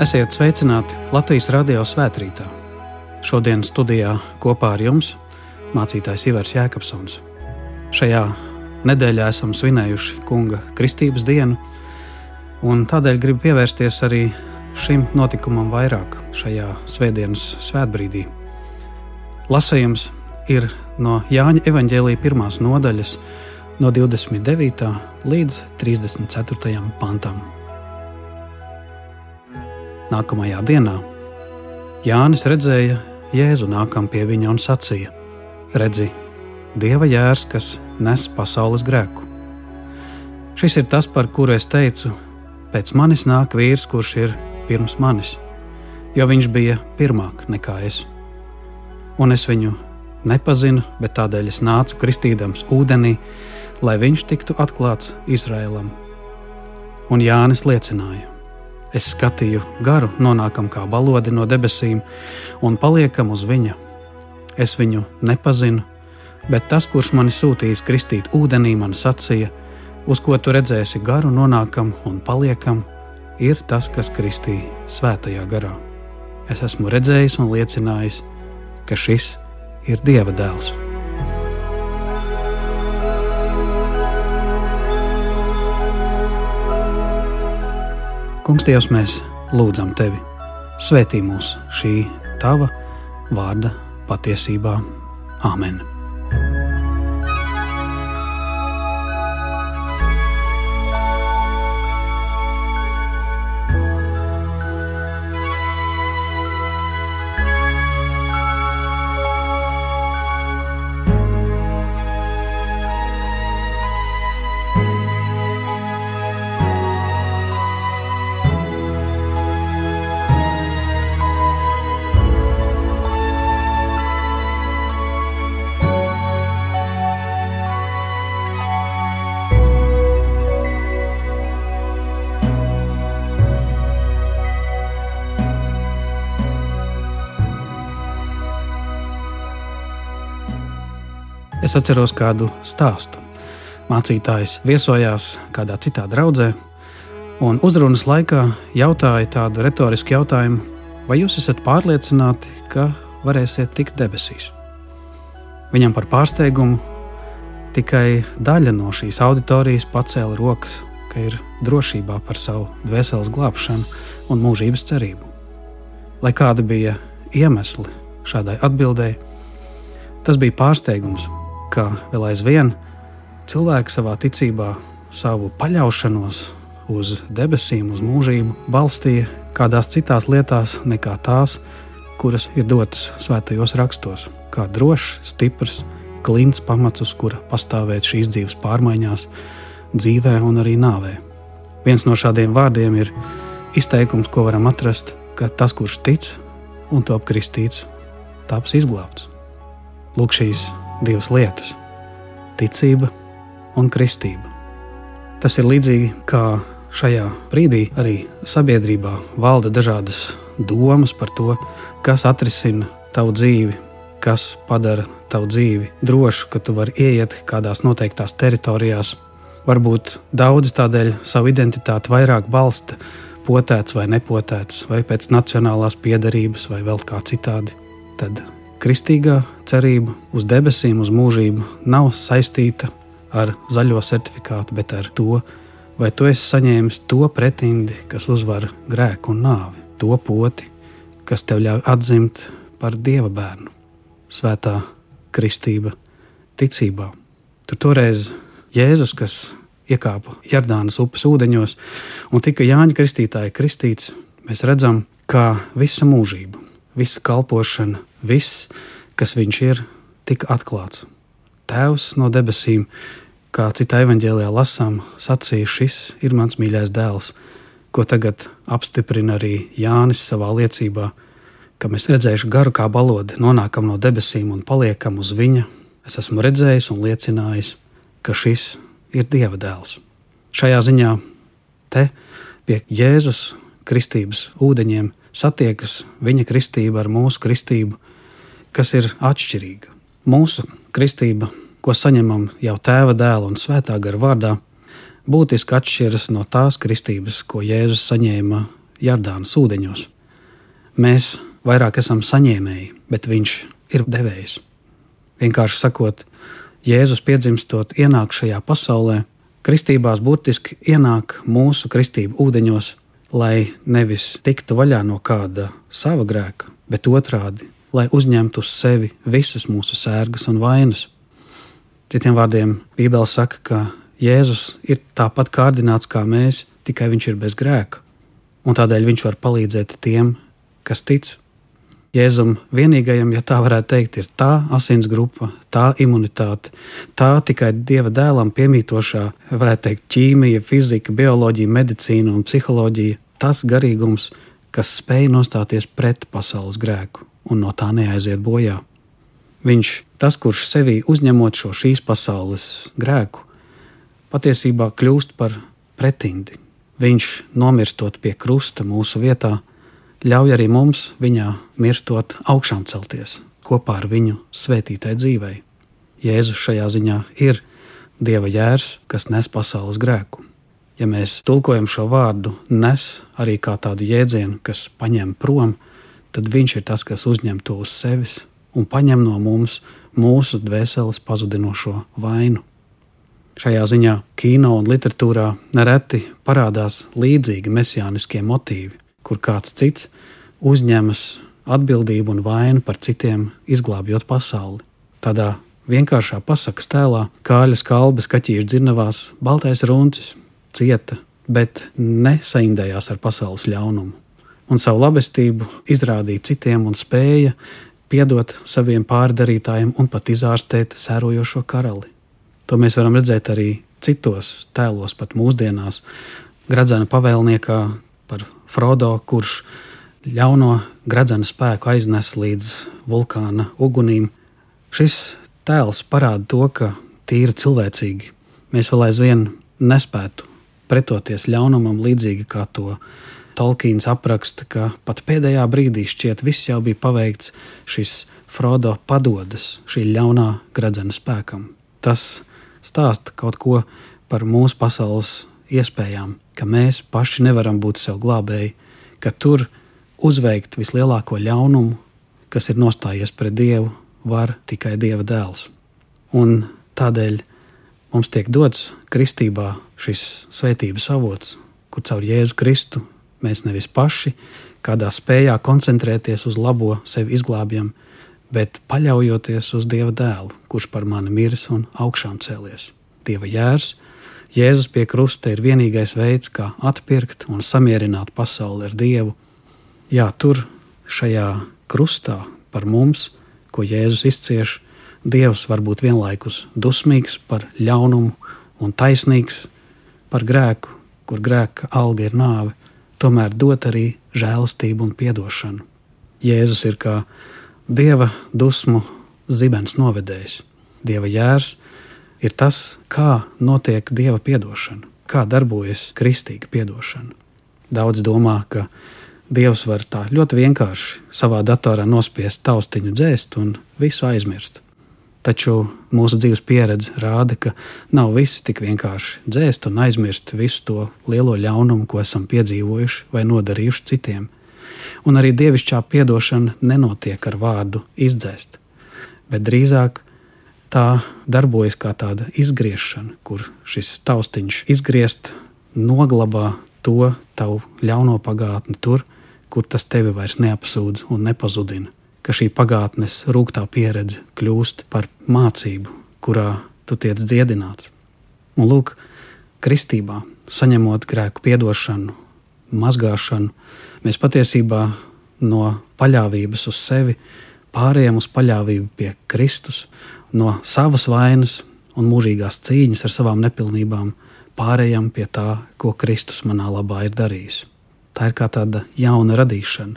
Esiet sveicināti Latvijas radio svētkrītā. Šodien studijā kopā ar jums mācītājs Ivars Jēkabsons. Šajā nedēļā esam svinējuši Kunga Kristības dienu, un tādēļ gribu pievērsties arī šim notikumam vairāk šajā Svētdienas svētbrīdī. Lasījums ir no Jāņa evaņģēlīja pirmās nodaļas, no 29. līdz 34. pantam. Nākamajā dienā Jānis redzēja Jēzu nākam pie viņa un sacīja: Redzi, Dieva jērs, kas nes pasaules grēku. Šis ir tas, par kuru es teicu, pēc manis nāk vīrs, kurš ir pirms manis, jo viņš bija pirmāk nekā es. Un es viņu nepazinu, bet tādēļ es nācu kristīdams ūdenī, lai viņš tiktu atklāts Izrēlam. Un Jānis liecināja: Es skatīju garu, nonākam kā balodi no debesīm un paliekam uz viņa. Es viņu nepazinu, bet tas, kurš mani sūtījis kristīt ūdenī, man sacīja, uz ko tu redzēsi garu, nonākam un paliekam, ir tas, kas kristīja svētajā garā. Es esmu redzējis un liecinājis, ka šis ir Dieva dēls. Kungs, Dievs, mēs lūdzam Tevi, svētī mūs šī Tava vārda patiesībā. Āmen! Es atceros kādu stāstu. Mācītājs viesojās kādā citā draudzē, un uzrunas laikā jautāja tādu retorisku jautājumu: Vai jūs esat pārliecināti, ka varēsiet tikt debesīs? Viņam par pārsteigumu tikai daļa no šīs auditorijas pacēla rokas, ka ir drošībā par savu dvēseles glābšanu un mūžības cerību. Lai kāda bija iemesli šādai atbildēji, tas bija pārsteigums ka vēl aizvien cilvēki savā ticībā savu paļaušanos uz debesīm, uz mūžību balstīja kādās citās lietās nekā tās, kuras ir dotas svētajos rakstos, kā drošs, stiprs, klints pamats, uz kura pastāvēt šīs dzīves pārmaiņās, dzīvē un arī nāvē. Viens no šādiem vārdiem ir izteikums, ko varam atrast, ka tas, kurš tic un top kristīts, taps izglābts. Lūk, šīs divas lietas - ticība un kristība. Tas ir līdzīgi kā šajā brīdī arī sabiedrībā valda dažādas domas par to, kas atrisina tavu dzīvi, kas padara tavu dzīvi drošu, ka tu vari ieiet kādās noteiktās teritorijās. Varbūt daudzi tādēļ savu identitāti vairāk balsta potēts vai nepotēts, vai pēc nacionālās piedarības, vai vēl kā citādi. Tad kristīgā cerība uz debesīm, uz mūžību nav saistīta ar zaļo certifikātu, bet ar to, vai tu esi saņēmis to pretindi, kas uzvar grēku un nāvi, to poti, kas tev ļauj atzimt par dieva bērnu, svētā kristība, ticībā. Tur toreiz Jēzus, kas iekāpa Jardānas upes ūdeņos un tika Jāņa Kristītāja kristīts, mēs redzam, kā visa mūžība, visa kalpošana viss, kas viņš ir, tika atklāts. Tēvs no debesīm, kā citā evanģēlijā lasām, sacīja: Šis ir mans mīļais dēls, ko tagad apstiprina arī Jānis savā liecībā, ka mēs redzējuši garu kā balodi, nonākam no debesīm un paliekam uz viņa. Es esmu redzējis un liecinājis, ka šis ir Dieva dēls. Šajā ziņā te pie Jēzus kristības ūdeņiem satiekas viņa kristība ar mūsu kristību, kas ir atšķirīga. Mūsu kristība, ko saņemam jau tēva dēla un svētā gara vārdā, būtiski atšķiras no tās kristības, ko Jēzus saņēma Jardānas ūdeņos. Mēs vairāk esam saņēmēji, bet viņš ir devējs. Vienkārši sakot, Jēzus piedzimstot ienāk šajā pasaulē, kristībās burtiski ienāk mūsu kristību ūdeņos, lai nevis tiktu vaļā no kāda sava grēka, bet otrādi, lai uzņemtu uz sevi visas mūsu sērgas un vainas. Citiem vārdiem, Bībele saka, ka Jēzus ir tāpat kārdināts kā mēs, tikai viņš ir bez grēka, un tādēļ viņš var palīdzēt tiem, kas tic. Jēzum vienīgajam, ja tā varētu teikt, ir tā asins grupa, tā imunitāte, tā tikai dieva dēlam piemītošā, varētu teikt, ķīmija, fizika, bioloģija, medicīna un psiholoģija, tas garīgums, kas spēj nostāties pret pasaules grēku un no tā neaiziet bojā. Viņš, tas, kurš sevī uzņemot šo šīs pasaules grēku, patiesībā kļūst par pretindi. Viņš, nomirstot pie krusta mūsu vietā, ļauj arī mums viņā mirstot augšām celties kopā ar viņu svētītai dzīvei. Jēzus šajā ziņā ir Dieva jērs, kas nes pasaules grēku. Ja mēs tulkojam šo vārdu, nes arī kā tādu jēdzienu, kas paņem prom, tad viņš ir tas, kas uzņem to uz sevis un paņem no mums mūsu dvēseles pazudinošo vainu. Šajā ziņā kino un literatūrā nereti parādās līdzīgi mesijāniskie motīvi, kur kāds cits uzņemas atbildību un vainu par citiem, izglābjot pasauli. Tādā vienkāršā pasakas tēlā kāļas kalbas, kaķīšu dzirnavās, baltais runcis cieta, bet nesaindējās ar pasaules ļaunumu. Un savu labestību izrādīja citiem un spēja piedot saviem pārdarītājiem un pat izārstēt sērojošo karali. To mēs varam redzēt arī citos tēlos, pat mūsdienās. Gradzena pavēlniekā par Frodo, kurš ļauno gradzena spēku aiznes līdz vulkāna ugunīm. Šis tēls parāda to, ka tīri cilvēcīgi mēs vēl aizvien nespētu pretoties ļaunumam, līdzīgi kā to Tolkiens apraksta, ka pat pēdējā brīdī šķiet, viss jau bija paveikts, šis Frodo padodas šī ļaunā gradzena spēkam. Tas stāsta kaut ko par mūsu pasaules iespējām, ka mēs paši nevaram būt sev glābēji, ka tur uzveikt vislielāko ļaunumu, kas ir nostājies pret Dievu, var tikai Dieva dēls. Un tādēļ mums tiek dots kristībā šis svētības avots, kur caur Jēzu Kristu mēs nevis paši kādā spējā koncentrēties uz labo, sevi izglābjam, bet paļaujoties uz Dieva dēlu, kurš par mani miris un augšām cēlies. Dieva jērs, Jēzus pie krusta ir vienīgais veids, kā atpirkt un samierināt pasauli ar Dievu. Jā, tur, šajā krustā, par mums, ko Jēzus izcieš, Dievs var būt vienlaikus dusmīgs par ļaunumu un taisnīgs par grēku, kur grēka alga ir nāve, tomēr dot arī žēlastību un atdošanu. Jēzus ir kā Dieva dusmu zibens novedējs, Dieva jērs ir tas, kā notiek dieva atdošana, kā darbojas kristīga atdošana. Daudz domā, ka Dievs var tā ļoti vienkārši savā datorā nospiest taustiņu dzēst un visu aizmirst. Taču mūsu dzīves pieredze rāda, ka nav viss tik vienkārši dzēst un aizmirst visu to lielo ļaunumu, ko esam piedzīvojuši vai nodarījuši citiem. Un arī dievišķā atdošana nenotiek ar vārdu izdzēst, bet drīzāk tā darbojas kā tāda izgriešana, kur šis taustiņš izgriezt, noglabā to tavu ļauno pagātni tur, kur tas tevi vairs neapsūdz un nepazudina. Ka šī pagātnes rūktā pieredze kļūst par mācību, kurā tu tiec dziedināts. Un lūk, kristībā, saņemot grēku piedošanu, mazgāšanu, mēs patiesībā no paļāvības uz sevi pārējām uz paļāvību pie Kristus no savas vainas un mūžīgās cīņas ar savām nepilnībām pārējām pie tā, ko Kristus manā labā ir darījis. Tā ir kā tāda jauna radīšana,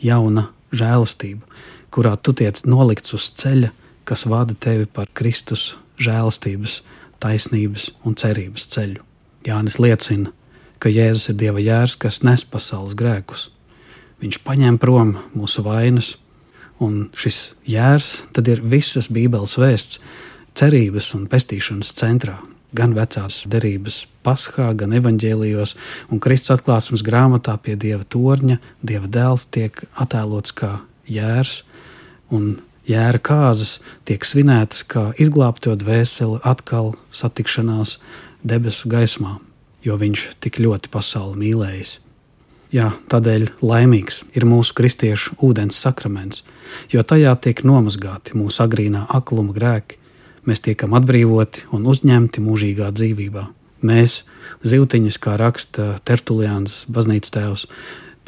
jauna žēlastība, kurā tu tiec nolikts uz ceļa, kas vada tevi par Kristus žēlastības, taisnības un cerības ceļu. Jānis liecina, ka Jēzus ir Dieva jērs, kas nes pasaules grēkus. Viņš paņem prom mūsu vainas, Un šis jērs tad ir visas Bībeles vēsts, cerības un pestīšanas centrā. Gan vecās derības paskā, gan evaņģēlijos, un Kristus atklāsmes grāmatā pie Dieva torņa Dieva dēls tiek attēlots kā jērs, un jēra kāzas tiek svinētas kā izglābto dvēseli atkal satikšanās debesu gaismā, jo viņš tik ļoti pasauli mīlējis. Jā, tādēļ laimīgs ir mūsu kristiešu ūdens sakraments, jo tajā tiek nomazgāti mūsu agrīnā akluma grēki, mēs tiekam atbrīvoti un uzņemti mūžīgā dzīvībā. Mēs, zivtiņas, kā raksta Tertuliāns, baznīcas tēvs,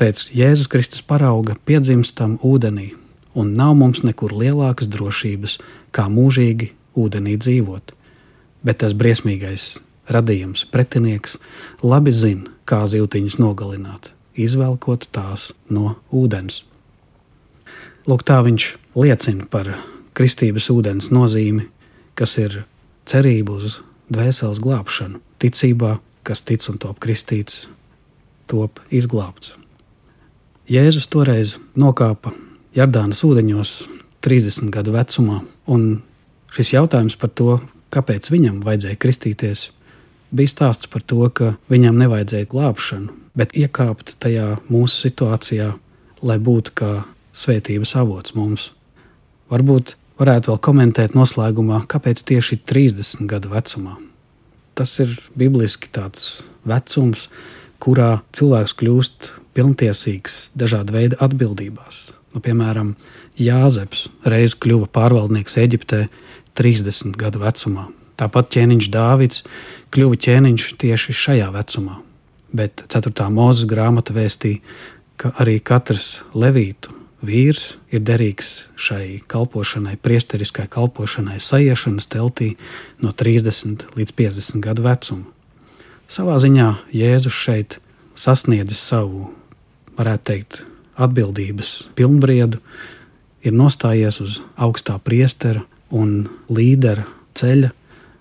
pēc Jēzus Kristus parauga piedzimstam ūdenī, un nav mums nekur lielākas drošības, kā mūžīgi ūdenī dzīvot. Bet tas briesmīgais radījums, pretinieks, labi zina, kā zivtiņas nogalināt, izvelkot tās no ūdens. Lūk, tā viņš liecina par kristības ūdens nozīmi kas ir cerība uz dvēseles glābšanu, ticībā, kas tic un top kristīts, top izglābts. Jēzus toreiz nokāpa Jardānas ūdeņos 30 gadu vecumā, un šis jautājums par to, kāpēc viņam vajadzēja kristīties, bija stāsts par to, ka viņam nevajadzēja glābšanu, bet iekāpt tajā mūsu situācijā, lai būtu kā svētības avots mums. Varbūt varētu vēl komentēt noslēgumā, kāpēc tieši 30 gadu vecumā. Tas ir bibliski tāds vecums, kurā cilvēks kļūst pilntiesīgs dažādu veidu atbildībās. Nu, piemēram, Jāzeps reiz kļuva pārvaldnieks Eģiptē 30 gadu vecumā. Tāpat ķēniņš Dāvids kļuva ķēniņš tieši šajā vecumā. Bet 4. mūzes grāmata vēstīja, ka arī katrs levītu vīrs ir derīgs šai kalpošanai, priesteriskai kalpošanai, sajiešanas teltī no 30 līdz 50 gadu vecuma. Savā ziņā Jēzus šeit sasniedzis savu, varētu teikt, atbildības pilnbriedu, ir nostājies uz augstā priestera un līdera ceļa,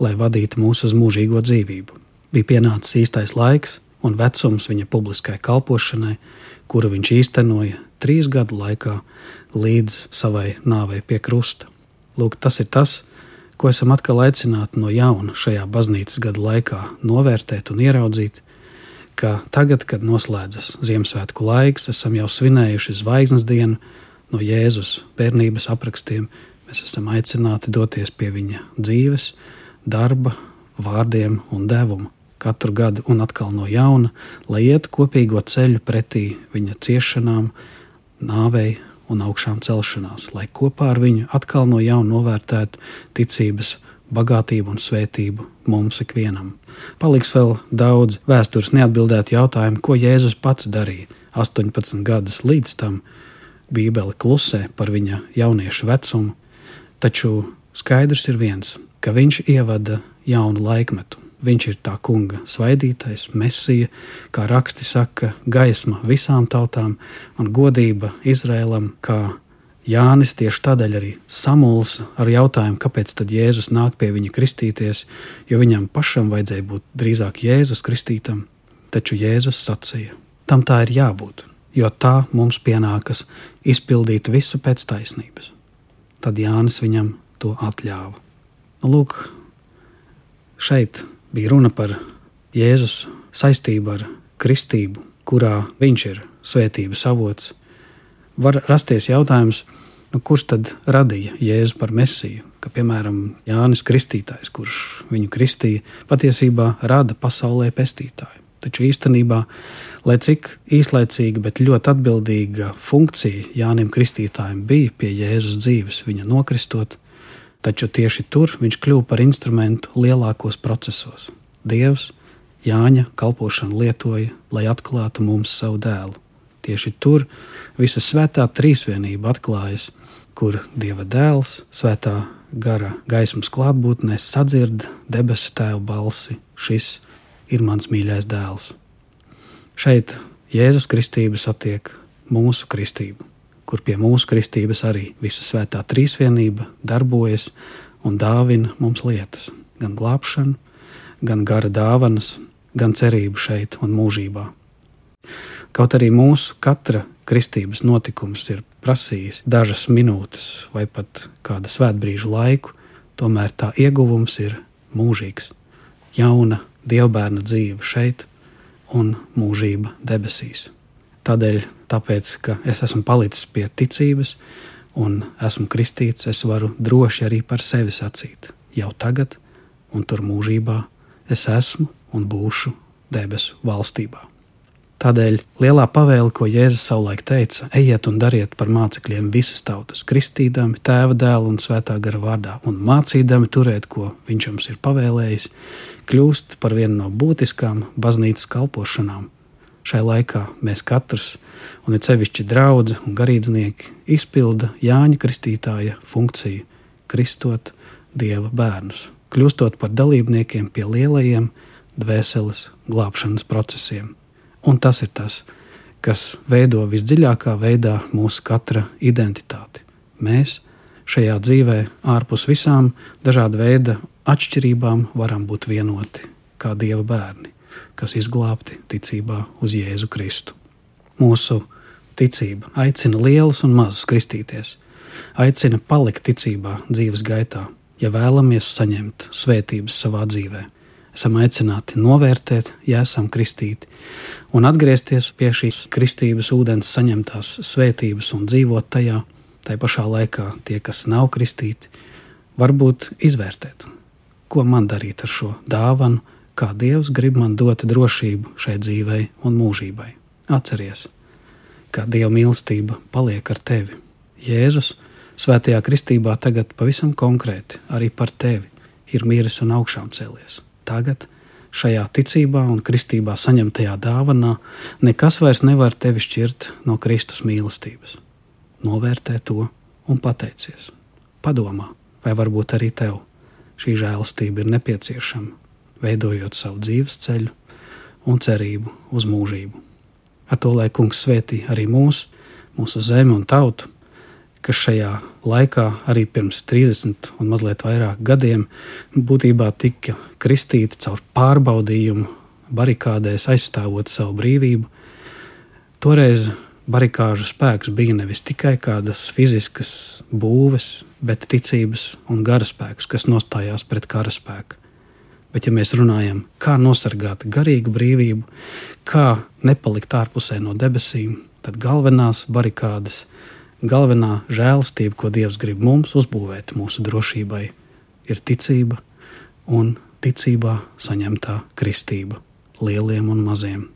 lai vadītu mūs uz mūžīgo dzīvību. Bija pienācis īstais laiks un vecums viņa publiskai kalpošanai, kuru viņš īstenoja trīs gadu laikā līdz savai nāvei pie krusta. Lūk, tas ir tas, ko esam atkal aicināti no jauna šajā baznīcas gada laikā novērtēt un ieraudzīt, ka tagad, kad noslēdzas Ziemassvētku laiks, esam jau svinējuši zvaigznes dienu no Jēzus bērnības aprakstiem, mēs esam aicināti doties pie viņa dzīves, darba, vārdiem un devuma katru gadu un atkal no jauna, lai iet kopīgo ceļu pretī viņa ciešanām, nāvei un augšām celšanās, lai kopā ar viņu atkal no jauna novērtētu ticības bagātību un svētību mums ikvienam. Paliks vēl daudz vēstures neatbildētu jautājumu, ko Jēzus pats darīja 18 gadus līdz tam. Bībele klusē par viņa jauniešu vecumu, taču skaidrs ir viens, ka viņš ievada jaunu laikmetu, Viņš ir tā kunga svaidītais, mesija, kā raksti saka, gaisma visām tautām un godība Izrēlam, kā Jānis tieši tādēļ arī samulsa ar jautājumu, kāpēc tad Jēzus nāk pie viņa kristīties, jo viņam pašam vajadzēja būt drīzāk Jēzus kristītam, taču Jēzus sacīja, tam tā ir jābūt, jo tā mums pienākas izpildīt visu pēc taisnības. Tad Jānis viņam to atļāva. Nu, lūk, šeit bija runa par Jēzus saistību ar kristību, kurā viņš ir svētības avots. Var rasties jautājums, nu, kurš tad radīja Jēzu par mesiju? Ka, piemēram, Jānis Kristītājs, kurš viņu kristīja, patiesībā rada pasaulē pestītāju. Taču īstenībā, lai cik īslaicīga, bet ļoti atbildīga funkcija Jānim Kristītājam bija pie Jēzus dzīves, viņa nokristot, taču tieši tur viņš kļuva par instrumentu lielākos procesos. Dievs Jāņa kalpošanu lietoja, lai atklātu mums savu dēlu. Tieši tur visa svētā trīsvienība atklājas, kur Dieva dēls, svētā gara gaismas klātbūtnē sadzird debesu tēva balsi: Šis ir mans mīļais dēls. Šeit Jēzus kristība satiek mūsu kristību kur pie mūsu kristības arī visa svētā trīsvienība darbojas un dāvina mums lietas, gan glābšanu, gan gara dāvanas, gan cerību šeit un mūžībā. Kaut arī mūsu katra kristības notikums ir prasījis dažas minūtes vai pat kāda svētbrīža laiku, tomēr tā ieguvums ir mūžīgs. jauna dievbijāna dzīve šeit un mūžība debesīs. Tādēļ, tāpēc, ka es esmu palicis pie ticības un esmu kristīts, es varu droši arī par sevi sacīt. Jau tagad, un tur mūžībā, es esmu un būšu debesu valstībā. Tādēļ lielā pavēle, ko Jēzus savulaik teica, ejiet un dariet par mācekļiem visas tautas, kristīdami, tēva dēla un svētā gara vārdā, un mācīdami turēt, ko viņš jums ir pavēlējis, kļūst par vienu no būtiskām baznīcas kalpošanām. Šai laikā mēs katrs, un it sevišķi draugi un garīdznieki, izpilda Jāņa Kristītāja funkciju, kristot dieva bērnus, kļūstot par dalībniekiem pie lielajiem dvēseles glābšanas procesiem Un tas ir tas, kas veido visdziļākā veidā mūsu katra identitāti. Mēs šajā dzīvē, ārpus visām dažāda veida atšķirībām, varam būt vienoti kā Dieva bērni, kas izglābti ticībā uz Jēzu Kristu. Mūsu ticība aicina lielus un mazus kristīties, aicina palikt ticībā dzīves gaitā, ja vēlamies saņemt svētības savā dzīvēm esam aicināti novērtēt, ja esam kristīti, un atgriezties pie šīs kristības ūdens saņemtās svētības un dzīvot tajā. Tā pašā laikā tie, kas nav kristīti, varbūt izvērtēt, ko man darīt ar šo dāvanu, kā Dievs grib man dot drošību šai dzīvei un mūžībai. Atceries, kā Dieva mīlestība paliek ar tevi. Jēzus svētajā kristībā tagad pavisam konkrēti arī par tevi ir miris un augšām cēlies tagad, šajā ticībā un kristībā saņemtajā dāvanā, nekas vairs nevar tevi šķirt no Kristus mīlestības. Novērtē to un pateicies. Padomā, vai varbūt arī tev šī žēlastība ir nepieciešama, veidojot savu dzīves ceļu un cerību uz mūžību. Ar to lai kungs svētī arī mūs, mūsu zemi un tautu kas šajā laikā, arī pirms 30 un mazliet vairāk gadiem, būtībā tika kristīti caur pārbaudījumu, barikādēs aizstāvot savu brīvību. Toreiz barikāžu spēks bija nevis tikai kādas fiziskas būves, bet ticības un gara spēks, kas nostājās pret kara spēku. Bet, ja mēs runājam, kā nosargāt garīgu brīvību, kā nepalikt ārpusē no debesīm, tad galvenās barikādas ir Galvenā žēlastība, ko Dievs grib mums uzbūvēt mūsu drošībai, ir ticība un ticībā saņemtā kristība lieliem un maziem.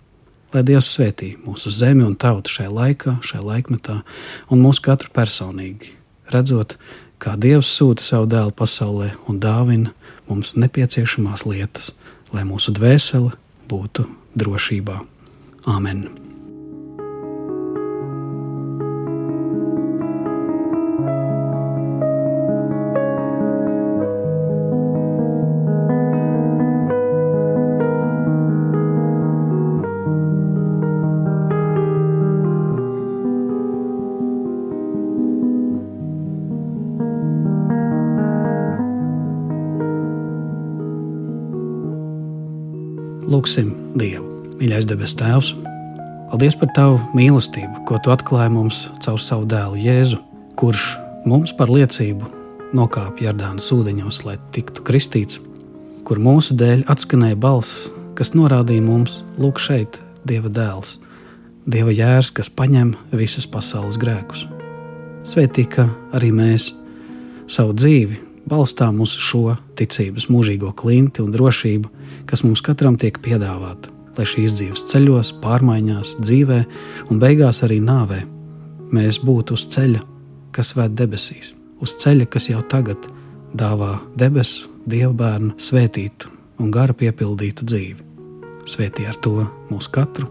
Lai Dievs svētī mūsu zemi un tautu šajā laikā, šajā laikmetā, un mūsu katru personīgi, redzot, kā Dievs sūta savu dēlu pasaulē un dāvina mums nepieciešamās lietas, lai mūsu dvēsele būtu drošībā. Āmen! Lūksim Dievu, mīļais debesu Tēvs. Paldies par Tavu mīlestību, ko Tu atklāji mums caur savu dēlu Jēzu, kurš mums par liecību nokāpa Jardānas ūdeņos, lai tiktu kristīts, kur mūsu dēļ atskanēja balss, kas norādīja mums, lūk, šeit Dieva dēls, Dieva jērs, kas paņem visas pasaules grēkus. Svētī, ka arī mēs savu dzīvi balstām uz šo ticības mūžīgo klinti un drošību, kas mums katram tiek piedāvāta, lai šīs dzīves ceļos, pārmaiņās, dzīvē un beigās arī nāvē mēs būtu uz ceļa, kas ved debesīs, uz ceļa, kas jau tagad dāvā debesu, dievbērnu svētītu un gara piepildītu dzīvi. Svētī ar to mūsu katru,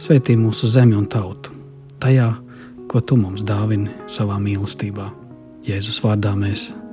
svētī mūsu zemi un tautu, tajā, ko tu mums dāvini savā mīlestībā. Jēzus vārdā mēs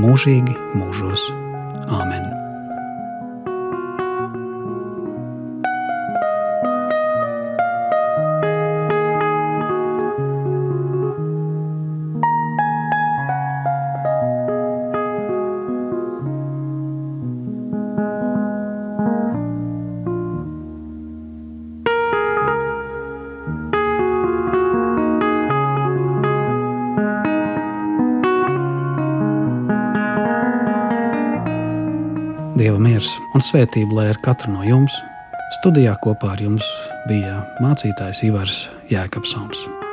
mūžīgi mūžos. Āmen! Un svētība lai ar katru no jums. Studijā kopā ar jums bija mācītājs Ivars Jēkabsons.